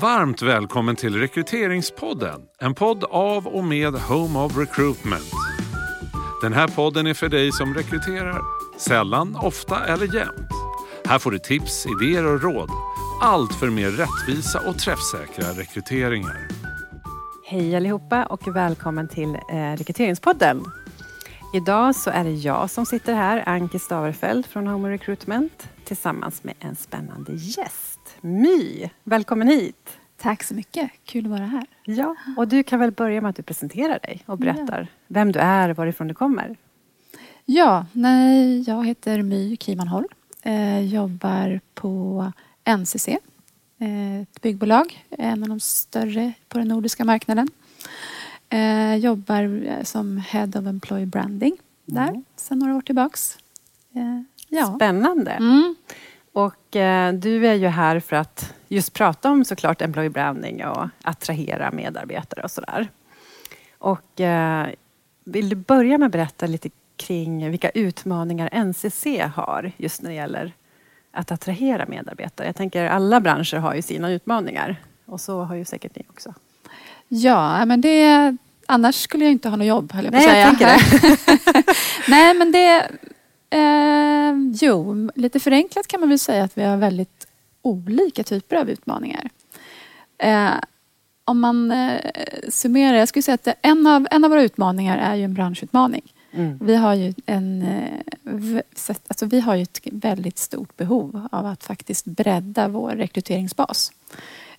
Varmt välkommen till Rekryteringspodden. En podd av och med Home of Recruitment. Den här podden är för dig som rekryterar. Sällan, ofta eller jämt. Här får du tips, idéer och råd. Allt för mer rättvisa och träffsäkra rekryteringar. Hej allihopa och välkommen till eh, Rekryteringspodden. Idag så är det jag som sitter här, Anki Staverfeld från Home Recruitment tillsammans med en spännande gäst. My, välkommen hit! Tack så mycket, kul att vara här. Ja, och du kan väl börja med att du presenterar dig och berättar ja. vem du är och varifrån du kommer. Ja, nej, jag heter My Kimanholm. Eh, jobbar på NCC, eh, ett byggbolag, en av de större på den nordiska marknaden. Eh, jobbar eh, som Head of Employee Branding där mm. sedan några år tillbaks. Eh, ja. Spännande. Mm. Och eh, du är ju här för att just prata om såklart employee branding och attrahera medarbetare och sådär. Och eh, vill du börja med att berätta lite kring vilka utmaningar NCC har just när det gäller att attrahera medarbetare? Jag tänker alla branscher har ju sina utmaningar och så har ju säkert ni också. Ja, men det... Annars skulle jag inte ha något jobb, höll jag på att säga. Jag det. Nej, men det... Eh, jo, lite förenklat kan man väl säga att vi har väldigt olika typer av utmaningar. Eh, om man eh, summerar, jag skulle säga att en av, en av våra utmaningar är ju en branschutmaning. Mm. Vi har ju en, eh, alltså vi har ju ett väldigt stort behov av att faktiskt bredda vår rekryteringsbas.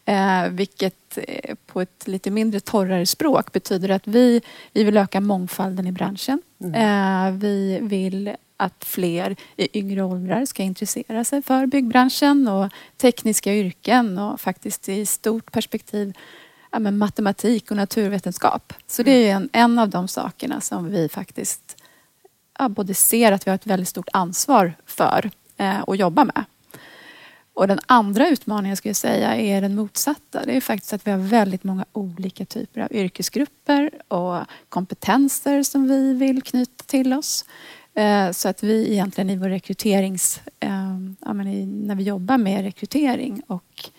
Eh, vilket eh, på ett lite mindre torrare språk betyder att vi, vi vill öka mångfalden i branschen. Mm. Eh, vi vill att fler i yngre åldrar ska intressera sig för byggbranschen och tekniska yrken och faktiskt i stort perspektiv ja, matematik och naturvetenskap. Så det är en, en av de sakerna som vi faktiskt ja, både ser att vi har ett väldigt stort ansvar för eh, att jobba med. Och den andra utmaningen skulle jag säga är den motsatta. Det är faktiskt att vi har väldigt många olika typer av yrkesgrupper och kompetenser som vi vill knyta till oss. Eh, så att vi egentligen i vår rekryterings... Eh, när vi jobbar med rekrytering och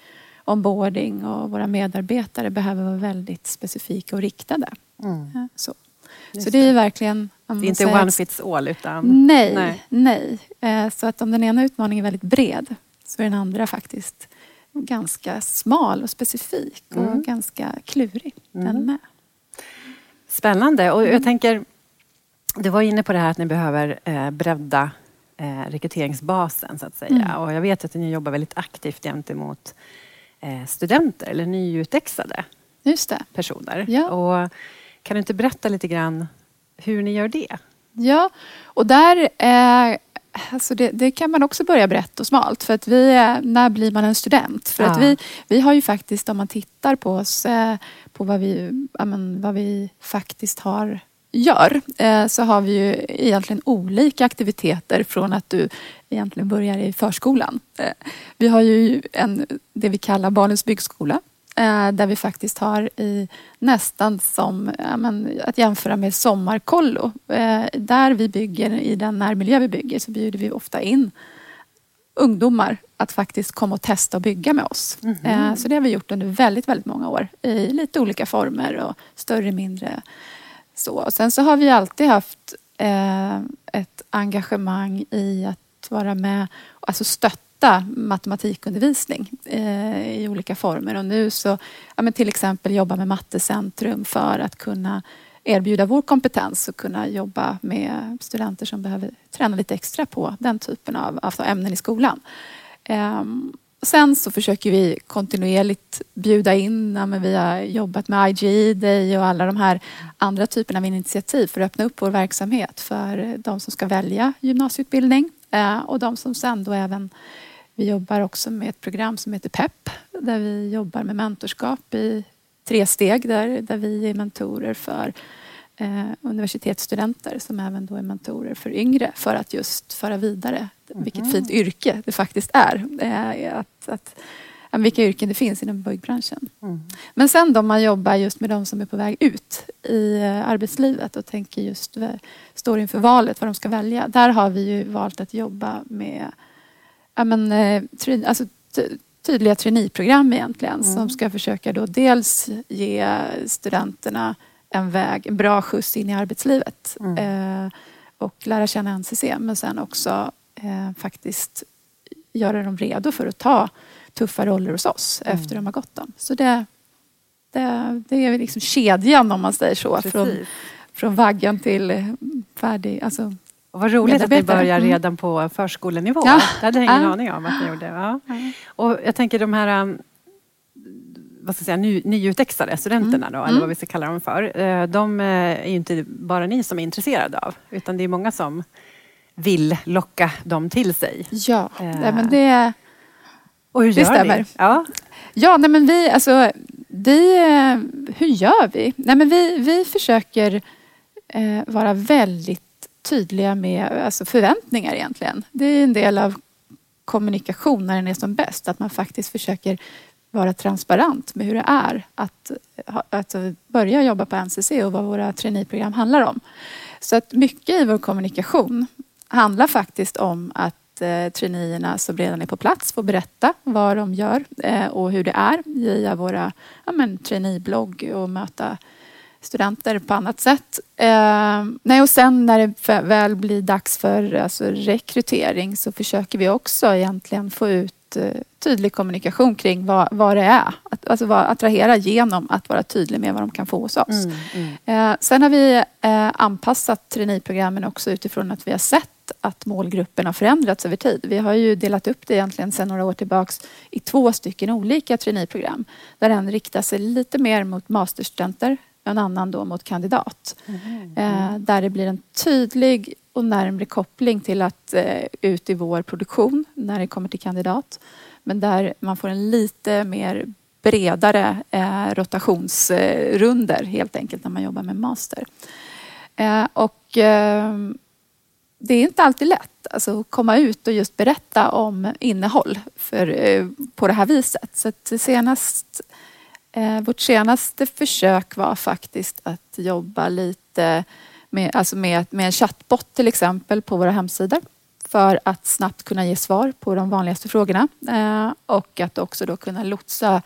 onboarding och våra medarbetare behöver vara väldigt specifika och riktade. Mm. Så. så det är verkligen... Det är inte one fits all utan... Nej, nej. nej. Eh, så att om den ena utmaningen är väldigt bred så är den andra faktiskt ganska smal och specifik och mm. ganska klurig mm. den med. Spännande och jag mm. tänker du var inne på det här att ni behöver eh, bredda eh, rekryteringsbasen så att säga. Mm. Och jag vet att ni jobbar väldigt aktivt gentemot eh, studenter eller nyutexade personer. Ja. Och kan du inte berätta lite grann hur ni gör det? Ja, och där eh, Alltså det, det, kan man också börja brett och smalt. För att vi, när blir man en student? För ja. att vi, vi har ju faktiskt, om man tittar på oss, eh, på vad vi, men, vad vi faktiskt har gör eh, så har vi ju egentligen olika aktiviteter från att du egentligen börjar i förskolan. Eh, vi har ju en, det vi kallar Barnens byggskola eh, där vi faktiskt har i nästan som men, att jämföra med sommarkollo. Där vi bygger, i den närmiljö vi bygger, så bjuder vi ofta in ungdomar att faktiskt komma och testa och bygga med oss. Mm -hmm. Så det har vi gjort under väldigt, väldigt många år i lite olika former och större, mindre så. Sen så har vi alltid haft eh, ett engagemang i att vara med, alltså stötta matematikundervisning eh, i olika former. Och nu så, ja, men till exempel jobba med Mattecentrum för att kunna erbjuda vår kompetens och kunna jobba med studenter som behöver träna lite extra på den typen av, av ämnen i skolan. Um, Sen så försöker vi kontinuerligt bjuda in, ja, men vi har jobbat med IGE Day och alla de här andra typerna av initiativ för att öppna upp vår verksamhet för de som ska välja gymnasieutbildning eh, och de som sen då även vi jobbar också med ett program som heter PEP där vi jobbar med mentorskap i tre steg där, där vi är mentorer för universitetsstudenter som även då är mentorer för yngre för att just föra vidare mm. vilket fint yrke det faktiskt är. Eh, att, att, vilka yrken det finns inom byggbranschen. Mm. Men sen då man jobbar just med de som är på väg ut i eh, arbetslivet och tänker just står inför valet vad de ska välja. Där har vi ju valt att jobba med ja, men, eh, alltså, tydliga traineeprogram egentligen mm. som ska försöka då dels ge studenterna en väg, en bra skjuts in i arbetslivet mm. eh, och lära känna NCC men sen också eh, faktiskt göra dem redo för att ta tuffa roller hos oss mm. efter de har gått dem. Så det, det, det är liksom kedjan om man säger så. Från, från vaggan till färdig, alltså och vad roligt att ni börjar mm. redan på förskolenivå. Ja. Det hade jag ingen ja. aning om att ni gjorde. Ja. Och jag tänker de här um, vad ska jag säga, ny, nyutexade studenterna då, mm. eller vad vi ska kalla dem för. Eh, de eh, är ju inte bara ni som är intresserade av, utan det är många som vill locka dem till sig. Ja, eh. nej, men det, och hur det gör stämmer. Ni? Ja, ja nej, men vi, alltså, vi, hur gör vi? Nej, men vi, vi försöker eh, vara väldigt tydliga med alltså förväntningar egentligen. Det är en del av kommunikation när den är som bäst. Att man faktiskt försöker vara transparent med hur det är att, att börja jobba på NCC och vad våra traineeprogram handlar om. Så att mycket i vår kommunikation handlar faktiskt om att eh, traineerna som redan är på plats får berätta vad de gör eh, och hur det är via våra ja, men, traineeblogg och möta studenter på annat sätt. Eh, nej, och sen när det väl blir dags för alltså, rekrytering så försöker vi också egentligen få ut eh, tydlig kommunikation kring vad, vad det är. Att, alltså vad, attrahera genom att vara tydlig med vad de kan få hos oss. Mm, mm. Eh, sen har vi eh, anpassat traineeprogrammen också utifrån att vi har sett att målgruppen har förändrats över tid. Vi har ju delat upp det egentligen sedan några år tillbaks i två stycken olika traineeprogram. Där en riktar sig lite mer mot masterstudenter en annan då mot kandidat. Mm. Eh, där det blir en tydlig och närmre koppling till att eh, ut i vår produktion när det kommer till kandidat. Men där man får en lite mer bredare eh, rotationsrunder helt enkelt när man jobbar med master. Eh, och eh, det är inte alltid lätt alltså, att komma ut och just berätta om innehåll för, på det här viset. Så att senast vårt senaste försök var faktiskt att jobba lite med, alltså med, med en chattbot till exempel på våra hemsidor för att snabbt kunna ge svar på de vanligaste frågorna eh, och att också då kunna lotsa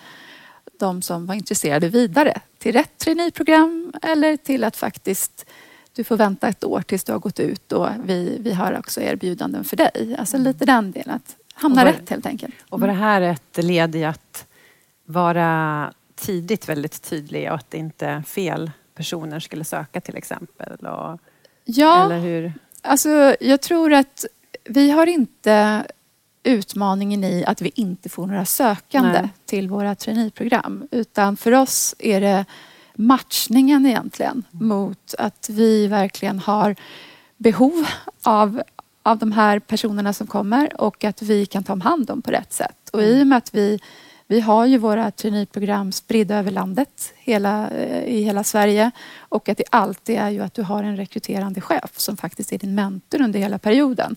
de som var intresserade vidare till rätt traineeprogram eller till att faktiskt du får vänta ett år tills du har gått ut och vi, vi har också erbjudanden för dig. Alltså mm. lite den delen, att hamna var, rätt helt enkelt. Och var det här ett led i att vara tidigt väldigt tydlig och att det inte fel personer skulle söka till exempel? Och, ja, eller hur? alltså jag tror att vi har inte utmaningen i att vi inte får några sökande Nej. till våra traineeprogram. Utan för oss är det matchningen egentligen mot att vi verkligen har behov av, av de här personerna som kommer och att vi kan ta om hand om på rätt sätt. Och i och med att vi vi har ju våra traineeprogram spridda över landet, hela, eh, i hela Sverige. Och att det alltid är ju att du har en rekryterande chef som faktiskt är din mentor under hela perioden.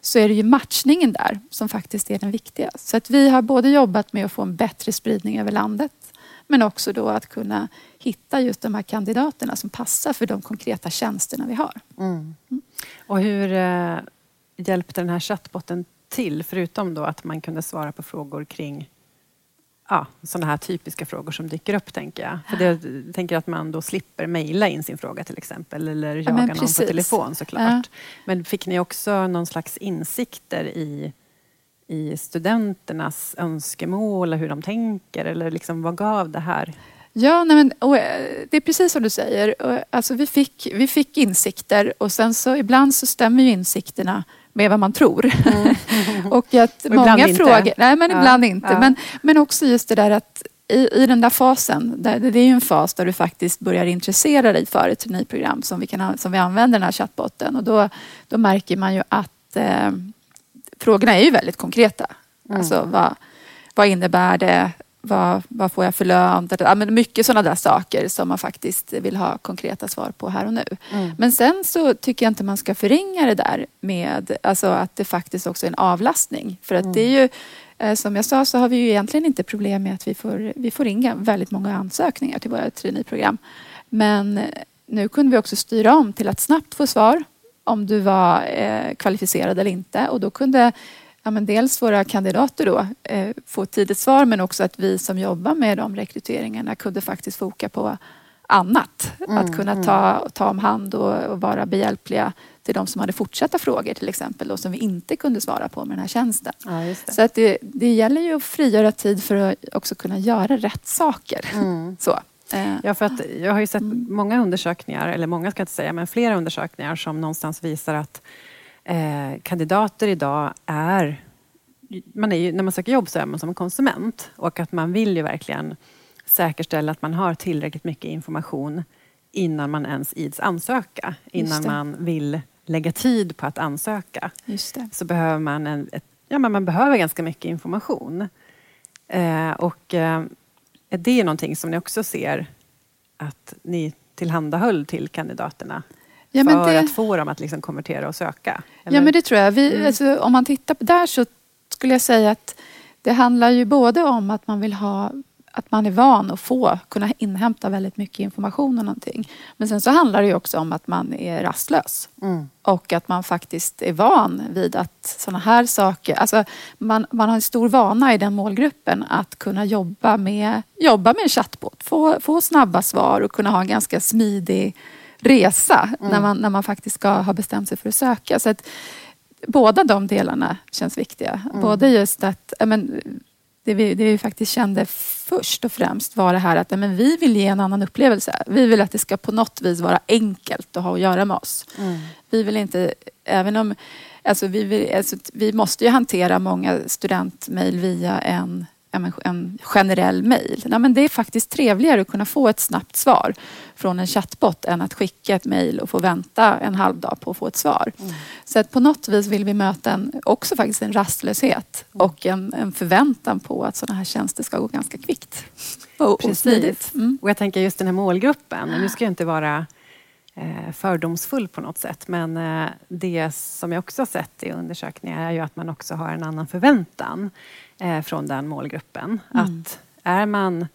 Så är det ju matchningen där som faktiskt är den viktiga. Så att vi har både jobbat med att få en bättre spridning över landet men också då att kunna hitta just de här kandidaterna som passar för de konkreta tjänsterna vi har. Mm. Mm. Och hur eh, hjälpte den här chattbotten till förutom då att man kunde svara på frågor kring ja, sådana här typiska frågor som dyker upp, tänker jag. För det, jag tänker att man då slipper mejla in sin fråga till exempel, eller jaga ja, någon på telefon såklart. Ja. Men fick ni också någon slags insikter i, i studenternas önskemål, och hur de tänker, eller liksom, vad gav det här? Ja, nej men, eh, det är precis som du säger. Alltså, vi, fick, vi fick insikter och sen så ibland så stämmer ju insikterna med vad man tror. Mm. och att och många frågor... Inte. Nej, men ja. ibland inte. Ja. Men, men också just det där att i, i den där fasen, där, det är ju en fas där du faktiskt börjar intressera dig för ett traineeprogram som vi, kan, som vi använder den här chattbotten. Och då, då märker man ju att eh, frågorna är ju väldigt konkreta. Mm. Alltså vad, vad innebär det? Vad, vad får jag för lön? Ja, men mycket sådana där saker som man faktiskt vill ha konkreta svar på här och nu. Mm. Men sen så tycker jag inte man ska förringa det där med alltså att det faktiskt också är en avlastning. För att mm. det är ju eh, som jag sa så har vi ju egentligen inte problem med att vi får, vi får inga väldigt många ansökningar till våra traineeprogram. Men nu kunde vi också styra om till att snabbt få svar om du var eh, kvalificerad eller inte och då kunde ja, men dels våra kandidater då eh, få ett tidigt svar men också att vi som jobbar med de rekryteringarna kunde faktiskt foka på annat. Mm, att kunna mm. ta, ta om hand och, och, vara behjälpliga till de som hade fortsatta frågor till exempel och som vi inte kunde svara på med den här tjänsten. Ja, Så att det, det gäller ju att frigöra tid för att också kunna göra rätt saker. Mm. Så. Eh, ja, för att jag har ju sett mm. många undersökningar, eller många ska jag inte säga, men flera undersökningar som någonstans visar att eh, kandidater idag är man är ju, när man söker jobb så är man som en konsument och att man vill ju verkligen säkerställa att man har tillräckligt mycket information innan man ens ids ansöka. Innan man vill lägga tid på att ansöka. Så behöver man, en, ett, ja, men man behöver ganska mycket information. Eh, och eh, det är någonting som ni också ser att ni tillhandahöll till kandidaterna ja, för det... att få dem att liksom konvertera och söka? Eller? Ja, men det tror jag. Vi, mm. alltså, om man tittar på där så skulle jag säga att det handlar ju både om att man vill ha att man är van att få kunna inhämta väldigt mycket information om någonting. Men sen så handlar det ju också om att man är rastlös. Mm. Och att man faktiskt är van vid att sådana här saker... Alltså man, man har en stor vana i den målgruppen att kunna jobba med, jobba med en chatbot. Få, få snabba svar och kunna ha en ganska smidig resa mm. när, man, när man faktiskt ska ha bestämt sig för att söka. Så att, båda de delarna känns viktiga. Mm. Både just att men, det, vi, det vi faktiskt kände först och främst var det här att men, vi vill ge en annan upplevelse. Vi vill att det ska på något vis vara enkelt att ha att göra med oss. Mm. Vi vill inte, även om Alltså vi, vill, alltså vi måste ju hantera många studentmejl via en en generell mejl. det är faktiskt trevligare att kunna få ett snabbt svar från en chatbot än att skicka ett mejl och få vänta en halv dag på att få ett svar. Mm. Så att på något vis vill vi möta en, också faktiskt en rastlöshet mm. och en, en, förväntan på att sådana här tjänster ska gå ganska kvickt. Och, Precis. Och, mm. och jag tänker just den här målgruppen. Nu ska jag inte vara fördomsfull på något sätt. Men eh, det som jag också har sett i undersökningar är ju att man också har en annan förväntan eh, från den målgruppen. Mm. Att är man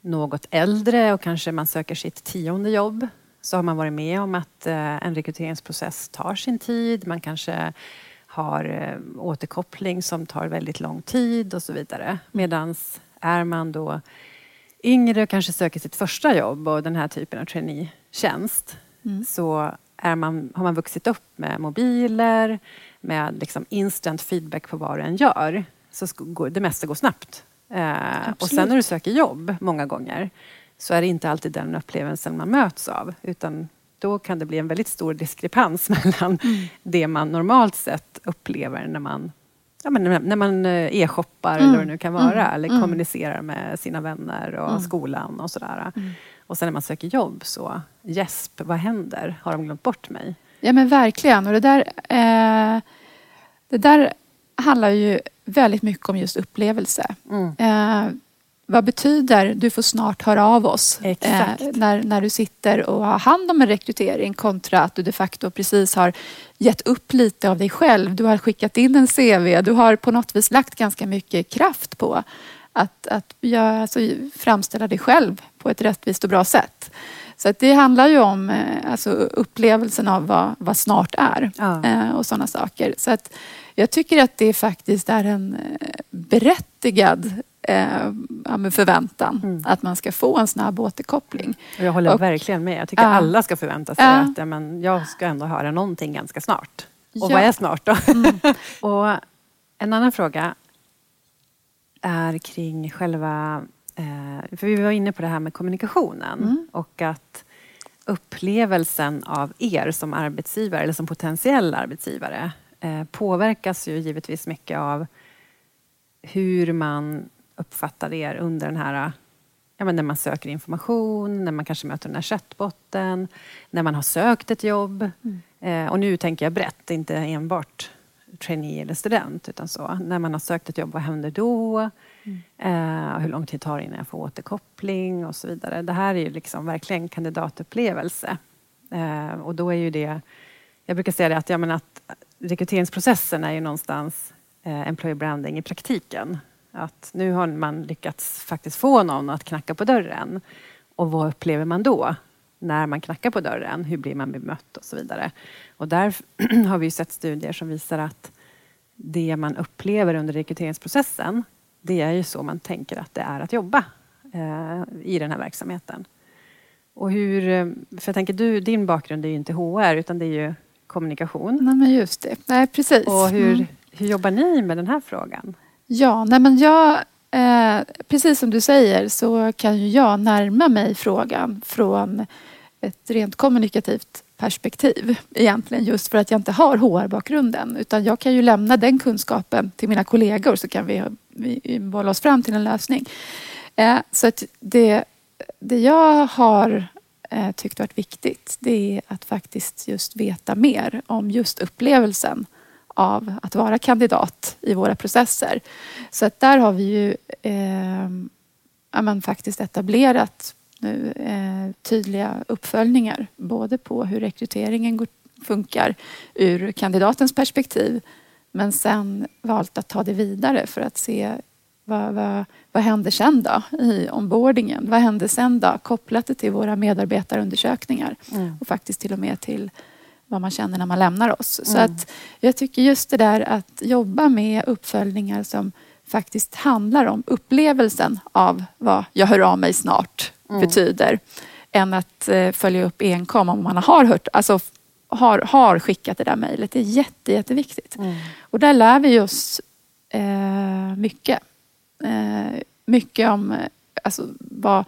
något äldre och kanske man söker sitt tionde jobb så har man varit med om att eh, en rekryteringsprocess tar sin tid. Man kanske har eh, återkoppling som tar väldigt lång tid och så vidare. Medan är man då yngre och kanske söker sitt första jobb och den här typen av traineetjänst mm. så är man, har man vuxit upp med mobiler, med liksom instant feedback på vad du än gör så går, det mesta går snabbt. Eh, och sen när du söker jobb många gånger så är det inte alltid den upplevelsen man möts av utan då kan det bli en väldigt stor diskrepans mellan mm. det man normalt sett upplever när man ja, men när man eh, e-shoppar mm. eller vad det nu kan vara mm. eller mm. kommunicerar med sina vänner och mm. skolan och sådär. Mm. Och sen när man söker jobb så, gäsp, vad händer? Har de glömt bort mig? Ja men verkligen. Och det där, eh, det där handlar ju väldigt mycket om just upplevelse. Eh, vad betyder du får snart höra av oss eh, när, när du sitter och har hand om en rekrytering kontra att du de facto precis har gett upp lite av dig själv. Du har skickat in en CV. Du har på något vis lagt ganska mycket kraft på att, att göra, alltså, framställa dig själv på ett rättvist och bra sätt. Så det handlar ju om eh, alltså, upplevelsen av vad, vad snart är ja. Eh, och sådana saker. Så att jag tycker att det faktiskt är en eh, berättigad eh, förväntan mm. att man ska få en snabb återkoppling. Och jag håller och, verkligen med. Jag tycker äh, alla ska förvänta sig äh, att ja, men jag ska ändå höra någonting ganska snart. Och ja. vad är snart då? Mm. och en annan fråga är kring själva... Eh, för vi var inne på det här med kommunikationen mm. och att upplevelsen av er som arbetsgivare eller som potentiell arbetsgivare eh, påverkas ju givetvis mycket av hur man uppfattar er under den här ja, men när man söker information, när man kanske möter den här chattbotten, när man har sökt ett jobb. Mm. Eh, och nu tänker jag brett, inte enbart trainee eller student, utan så. När man har sökt ett jobb, vad händer då? Mm. Eh, hur lång tid tar det innan jag får återkoppling och så vidare. Det här är ju liksom verkligen kandidatupplevelse. Eh, och då är ju det... Jag brukar säga det att, ja, men att rekryteringsprocessen är ju någonstans employer branding i praktiken. Att nu har man lyckats faktiskt få någon att knacka på dörren. Och vad upplever man då? När man knackar på dörren, hur blir man bemött och så vidare. Och där har vi sett studier som visar att det man upplever under rekryteringsprocessen, det är ju så man tänker att det är att jobba eh, i den här verksamheten. Och hur, eh, för jag tänker, du, din bakgrund är ju inte HR utan det är ju kommunikation. Nej, men just det. Nej, precis. Och hur, mm. hur jobbar ni med den här frågan? Ja, nej men jag, eh, precis som du säger så kan ju jag närma mig frågan från ett rent kommunikativt perspektiv egentligen just för att jag inte har HR-bakgrunden utan jag kan ju lämna den kunskapen till mina kollegor så kan vi, vi bolla oss fram till en lösning. Eh, så att det, det jag har eh, tyckt varit viktigt det är att faktiskt just veta mer om just upplevelsen av att vara kandidat i våra processer. Så att där har vi ju eh, ja, faktiskt etablerat nu eh, tydliga uppföljningar både på hur rekryteringen går, funkar ur kandidatens perspektiv men sen valt att ta det vidare för att se vad, vad, vad händer sen då i onboardingen? Vad händer sen då kopplat till våra medarbetarundersökningar mm. och faktiskt till och med till vad man känner när man lämnar oss. Mm. Så att jag tycker just det där att jobba med uppföljningar som faktiskt handlar om upplevelsen av vad jag hör av mig snart mm. betyder än att eh, följa upp enkom om man har hört, alltså har, har skickat det där mejlet. Det är jätte, jätteviktigt. Mm. Och där lär vi oss eh, mycket. Eh, mycket om alltså, vad,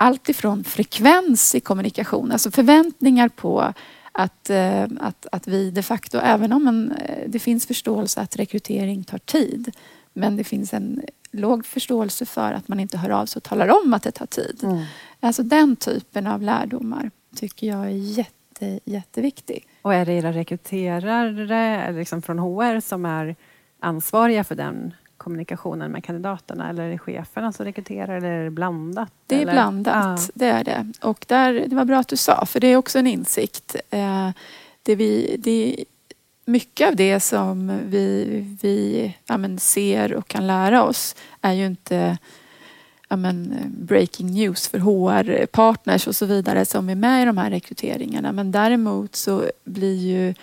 allt ifrån frekvens i kommunikation, alltså förväntningar på att, eh, att, att vi de facto, även om en, eh, det finns förståelse att rekrytering tar tid, men det finns en låg förståelse för att man inte hör av sig och talar om att det tar tid. Mm. Alltså den typen av lärdomar tycker jag är jätte, jätteviktig. Och är det era rekryterare liksom från HR som är ansvariga för den kommunikationen med kandidaterna eller är det cheferna som rekryterar eller är det blandat? Det är eller? blandat, ja. det är det. Och där, det var bra att du sa, för det är också en insikt. Eh, det vi, det, mycket av det som vi, vi ja, ser och kan lära oss är ju inte ja, men, breaking news för HR-partners och så vidare som är med i de här rekryteringarna. Men däremot så blir ju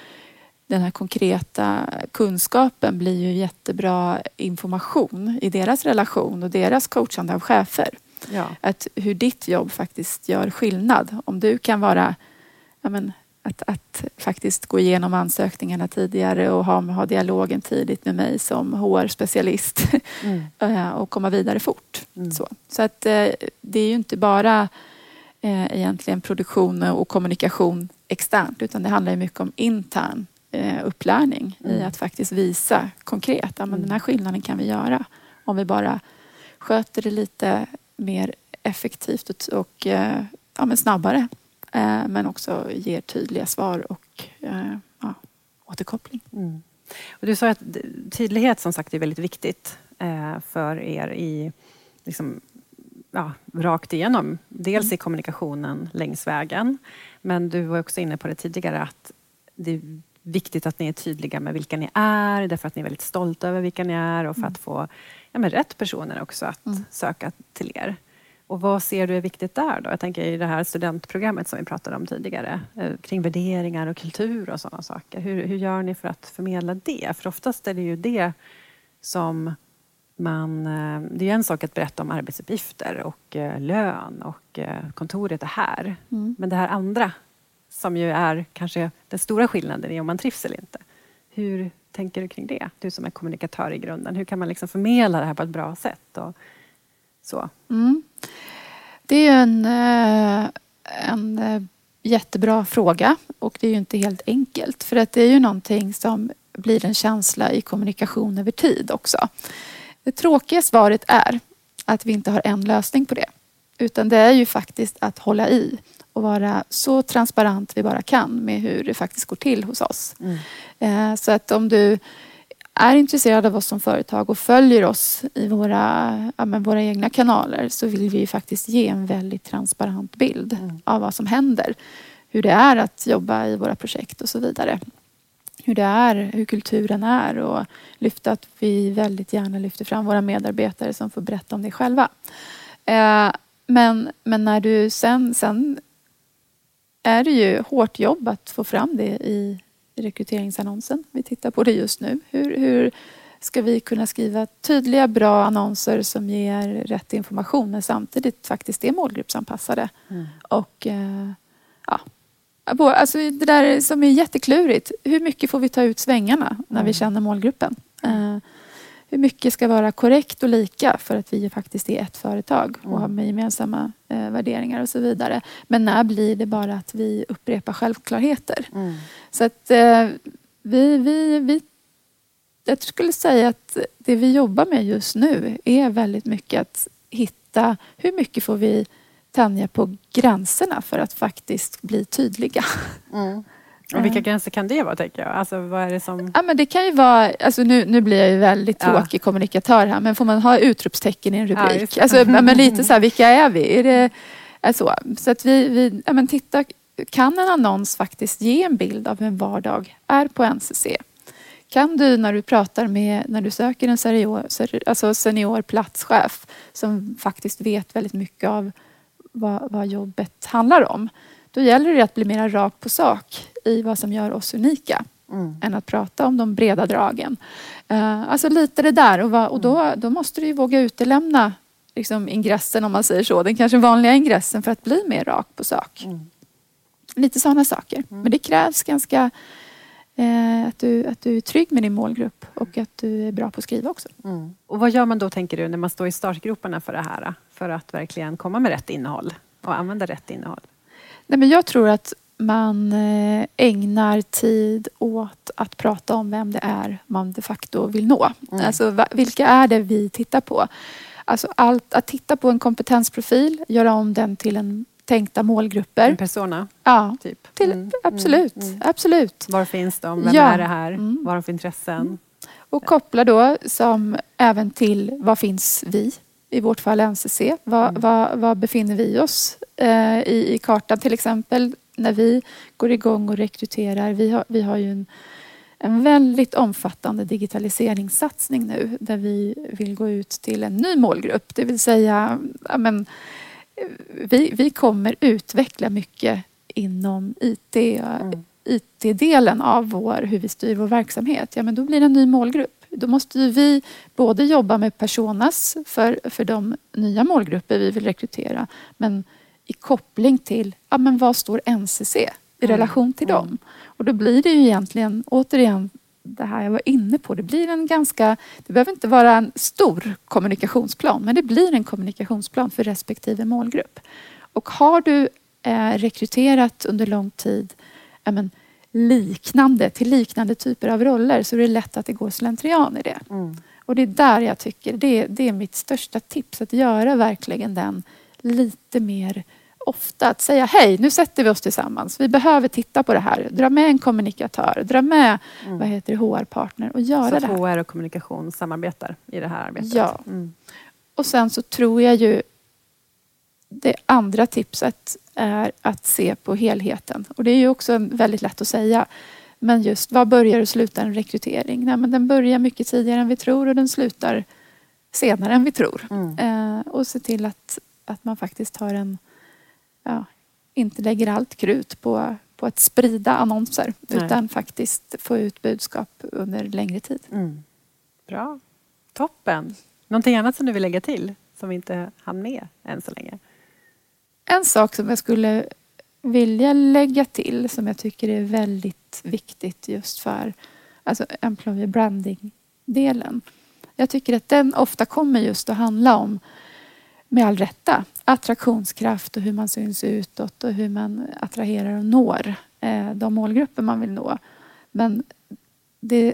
den här konkreta kunskapen blir ju jättebra information i deras relation och deras coachande av chefer. Ja. Att hur ditt jobb faktiskt gör skillnad. Om du kan vara men, att, att faktiskt gå igenom ansökningarna tidigare och ha, ha dialogen tidigt med mig som HR-specialist mm. Eh, och komma vidare fort. Mm. Så, så att eh, det är ju inte bara eh, egentligen produktion och kommunikation externt utan det handlar ju mycket om intern eh, upplärning mm. i att faktiskt visa konkret att den här skillnaden kan vi göra om vi bara sköter det lite mer effektivt och, eh, ja, men snabbare. Eh, men också ger tydliga svar och eh, ja, återkoppling. Mm. Och du sa att tydlighet som sagt är väldigt viktigt eh, för er i liksom, ja, rakt igenom. Dels mm. i kommunikationen längs vägen. Men du var också inne på det tidigare att det viktigt att ni är tydliga med vilka ni är, därför att ni är väldigt stolta över vilka ni är och för mm. att få ja, men rätt personer också att mm. söka till er. Och vad ser du är viktigt där då? Jag tänker i det här studentprogrammet som vi pratade om tidigare, eh, kring värderingar och kultur och sådana saker. Hur, hur gör ni för att förmedla det? För oftast är det ju det som man... Eh, det är en sak att berätta om arbetsuppgifter och eh, lön och kontoret är här. Mm. Men det här andra som ju är kanske den stora skillnaden i om man trivs eller inte. Hur tänker du kring det? Du som är kommunikatör i grunden. Hur kan man liksom förmedla det här på ett bra sätt? Och så. Mm. Det är en, eh, en eh, jättebra fråga och det är ju inte helt enkelt för att det är ju någonting som blir en känsla i kommunikation över tid också. Det tråkiga svaret är att vi inte har en lösning på det. Utan det är ju faktiskt att hålla i och vara så transparent vi bara kan med hur det faktiskt går till hos oss. Mm. Eh, så att om du är intresserad av oss som företag och följer oss i våra, ja, våra egna kanaler så vill vi faktiskt ge en väldigt transparent bild mm. av vad som händer. Hur det är att jobba i våra projekt och så vidare. Hur det är, hur kulturen är och lyfta att vi väldigt gärna lyfter fram våra medarbetare som får berätta om det själva. Eh, men, men när du sen, sen är det ju hårt jobb att få fram det i, rekryteringsannonsen. Vi tittar på det just nu. Hur, hur ska vi kunna skriva tydliga, bra annonser som ger rätt information men samtidigt faktiskt är målgruppsanpassade. Mm. Och eh, ja, Alltså det där som är jätteklurigt. Hur mycket får vi ta ut svängarna när mm. vi känner målgruppen? Hur mycket ska vara korrekt och lika för att vi faktiskt är ett företag och mm. har med gemensamma uh, värderingar och så vidare. Men när blir det bara att vi upprepar självklarheter? Mm. Så att uh, vi, vi, vi jag skulle säga att det vi jobbar med just nu är väldigt mycket att hitta hur mycket får vi tänja på gränserna för att faktiskt bli tydliga. Mm. Och vilka gränser kan det vara, tänker jag? Alltså, vad är det, som... ja, men det kan ju vara, alltså nu, nu blir jag ju väldigt tråkig ja. kommunikatör här, men får man ha utropstecken i en rubrik? Ja, alltså, men lite så här, vilka är vi? Är det, alltså, så att vi, vi ja, men titta, kan en annons faktiskt ge en bild av hur en vardag är på NCC? Kan du när du pratar med, när du söker en senior, alltså senior platschef som faktiskt vet väldigt mycket av vad, vad jobbet handlar om. Då gäller det att bli mer rak på sak i vad som gör oss unika. Mm. än att prata om de breda dragen. Uh, alltså lite det där och, va, och då, mm. då måste du ju våga utelämna liksom ingressen om man säger så, den kanske vanliga ingressen för att bli mer rak på sak. Mm. Lite sådana saker. Mm. Men det krävs ganska eh, att, du, att du är trygg med din målgrupp och att du är bra på att skriva också. Mm. Och vad gör man då, tänker du, när man står i startgroparna för det här? För att verkligen komma med rätt innehåll och använda rätt innehåll? Nej, men jag tror att man eh, ägnar tid åt att prata om vem det är man de facto vill nå. Mm. Alltså, vilka är det vi tittar på? Alltså allt, att titta på en kompetensprofil, göra om den till en tänkta målgrupper. En persona? Ja, typ. Till, mm. absolut. Mm. absolut. Var finns de? Vem ja. är det här? Mm. Vad har de för intressen? Mm. Och koppla då som även till vad finns vi? I vårt fall NCC. Var, mm. var, var befinner vi oss eh, i, i kartan till exempel? När vi går igång och rekryterar. Vi har, vi har ju en, en väldigt omfattande digitaliseringssatsning nu där vi vill gå ut till en ny målgrupp. Det vill säga ja, men, vi, vi kommer utveckla mycket inom IT, mm. IT-delen av vår, hur vi styr vår verksamhet. Ja, men då blir det en ny målgrupp. Då måste vi både jobba med personas för, för de nya målgrupper vi vill rekrytera men i koppling till ja, men vad står NCC i mm. relation till mm. dem. Och då blir det ju egentligen återigen det här jag var inne på. Det blir en ganska, det behöver inte vara en stor kommunikationsplan, men det blir en kommunikationsplan för respektive målgrupp. Och har du eh, rekryterat under lång tid men, liknande, till liknande typer av roller så är det lätt att det går slentrian i det. Mm. Och det är där jag tycker, det, det är mitt största tips, att göra verkligen den lite mer ofta att säga hej, nu sätter vi oss tillsammans. Vi behöver titta på det här. Dra med en kommunikatör, dra med mm. vad heter HR-partner och göra så det här. Så HR och kommunikation samarbetar i det här arbetet? Ja. Mm. Och sen så tror jag ju det andra tipset är att se på helheten. Och det är ju också väldigt lätt att säga. Men just var börjar och slutar en rekrytering? Nej, men den börjar mycket tidigare än vi tror och den slutar senare än vi tror. Mm. Eh, och se till att, att man faktiskt har en ja, inte lägger allt krut på, på att sprida annonser Nej. utan faktiskt få ut budskap under längre tid. Mm. Bra. Toppen. Någonting annat som du vill lägga till som vi inte hann med än så länge? En sak som jag skulle vilja lägga till som jag tycker är väldigt viktigt just för alltså employer branding-delen. Jag tycker att den ofta kommer just att handla om med all rätta attraktionskraft och hur man syns utåt och hur man attraherar och når eh, de målgrupper man vill nå. Men det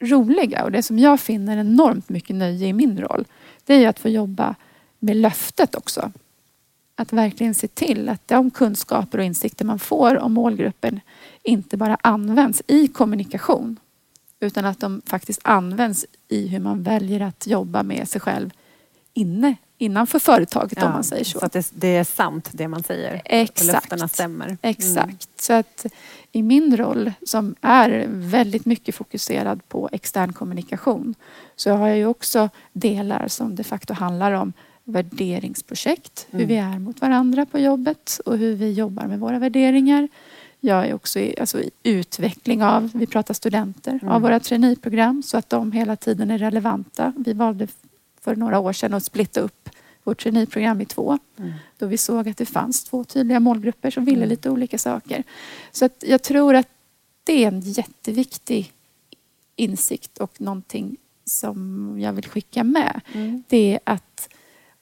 roliga och det som jag finner enormt mycket nöje i min roll det är att få jobba med löftet också. Att verkligen se till att de kunskaper och insikter man får om målgruppen inte bara används i kommunikation utan att de faktiskt används i hur man väljer att jobba med sig själv inne innanför företaget ja, om man säger så. Så att det, det, är sant det man säger? Exakt. Och löftena stämmer? Mm. Exakt. Så att i min roll som är väldigt mycket fokuserad på extern kommunikation så har jag ju också delar som de facto handlar om värderingsprojekt. Mm. Hur vi är mot varandra på jobbet och hur vi jobbar med våra värderingar. Jag är också i, alltså, i utveckling av, vi pratar studenter, mm. av våra traineeprogram så att de hela tiden är relevanta. Vi valde för några år sedan att splitta upp vårt traineeprogram i två. Mm. Då vi såg att det fanns två tydliga målgrupper som ville mm. lite olika saker. Så att jag tror att det är en jätteviktig insikt och någonting som jag vill skicka med. Mm. Det är att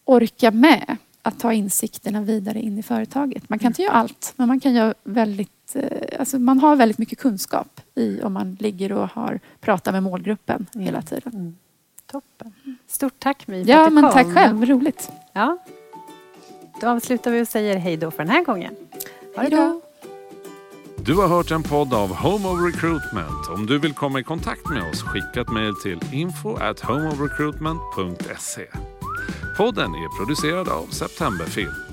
orka med att ta insikterna vidare in i företaget. Man kan inte göra allt, men man kan göra väldigt, eh, alltså man har väldigt mycket kunskap i om man ligger och har pratat med målgruppen mm. hela tiden. Mm. Toppen. Stort tack My för ja, att du men kom. Tack själv, roligt. Ja. Då avslutar vi och säger hej då för den här gången. Ha det bra. Du har hört en podd av Home of Recruitment. Om du vill komma i kontakt med oss, skicka ett mejl till info at homeofrecruitment.se. Podden är producerad av Septemberfilm.